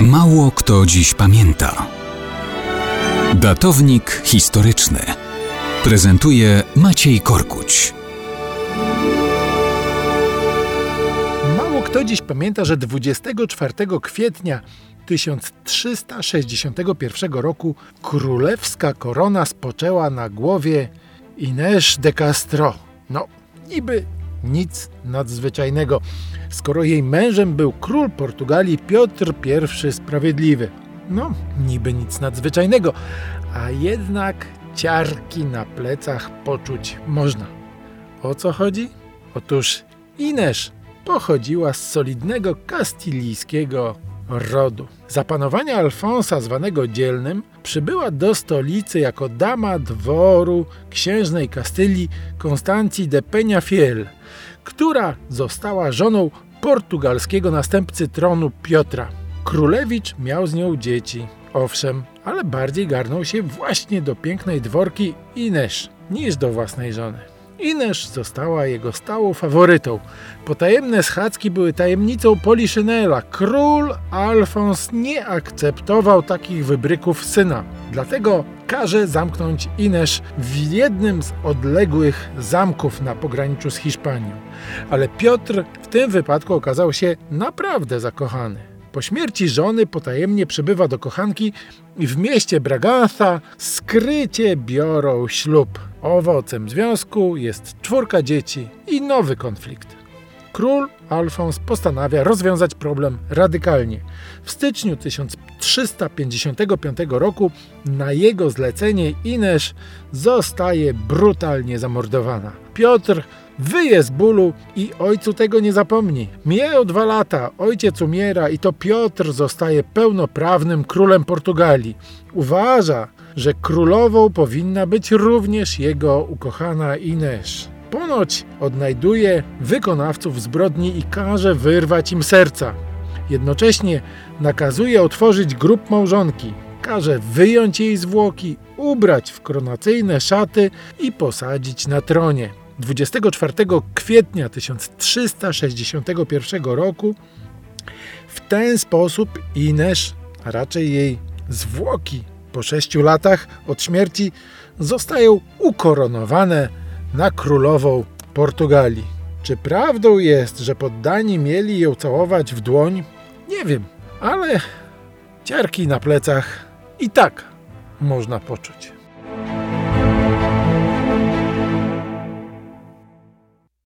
Mało kto dziś pamięta. Datownik historyczny prezentuje Maciej Korkuć. Mało kto dziś pamięta, że 24 kwietnia 1361 roku królewska korona spoczęła na głowie Inés de Castro. No, niby nic nadzwyczajnego, skoro jej mężem był król Portugalii Piotr I Sprawiedliwy. No, niby nic nadzwyczajnego, a jednak ciarki na plecach poczuć można. O co chodzi? Otóż Inesz pochodziła z solidnego kastylijskiego rodu. Za panowania Alfonsa, zwanego Dzielnym, przybyła do stolicy jako dama dworu księżnej Kastylii Konstancji de Peñafiel, która została żoną portugalskiego następcy tronu Piotra. Królewicz miał z nią dzieci, owszem, ale bardziej garnął się właśnie do pięknej dworki Inesz niż do własnej żony. Inesz została jego stałą faworytą. Potajemne schadzki były tajemnicą Poliszynela. Król Alfons nie akceptował takich wybryków syna. Dlatego każe zamknąć Inesz w jednym z odległych zamków na pograniczu z Hiszpanią. Ale Piotr w tym wypadku okazał się naprawdę zakochany. Po śmierci żony potajemnie przybywa do kochanki i w mieście Braganza skrycie biorą ślub. Owocem związku jest czwórka dzieci i nowy konflikt. Król Alfons postanawia rozwiązać problem radykalnie. W styczniu 1355 roku na jego zlecenie Inesz zostaje brutalnie zamordowana. Piotr wyje z bólu i ojcu tego nie zapomni. Mijają dwa lata, ojciec umiera i to Piotr zostaje pełnoprawnym królem Portugalii. Uważa, że królową powinna być również jego ukochana Inesz. Ponoć odnajduje wykonawców zbrodni i każe wyrwać im serca. Jednocześnie nakazuje otworzyć grób małżonki. Każe wyjąć jej zwłoki, ubrać w koronacyjne szaty i posadzić na tronie. 24 kwietnia 1361 roku w ten sposób Inesz, a raczej jej zwłoki po sześciu latach od śmierci zostają ukoronowane na królową Portugalii. Czy prawdą jest, że poddani mieli ją całować w dłoń? Nie wiem, ale ciarki na plecach i tak można poczuć.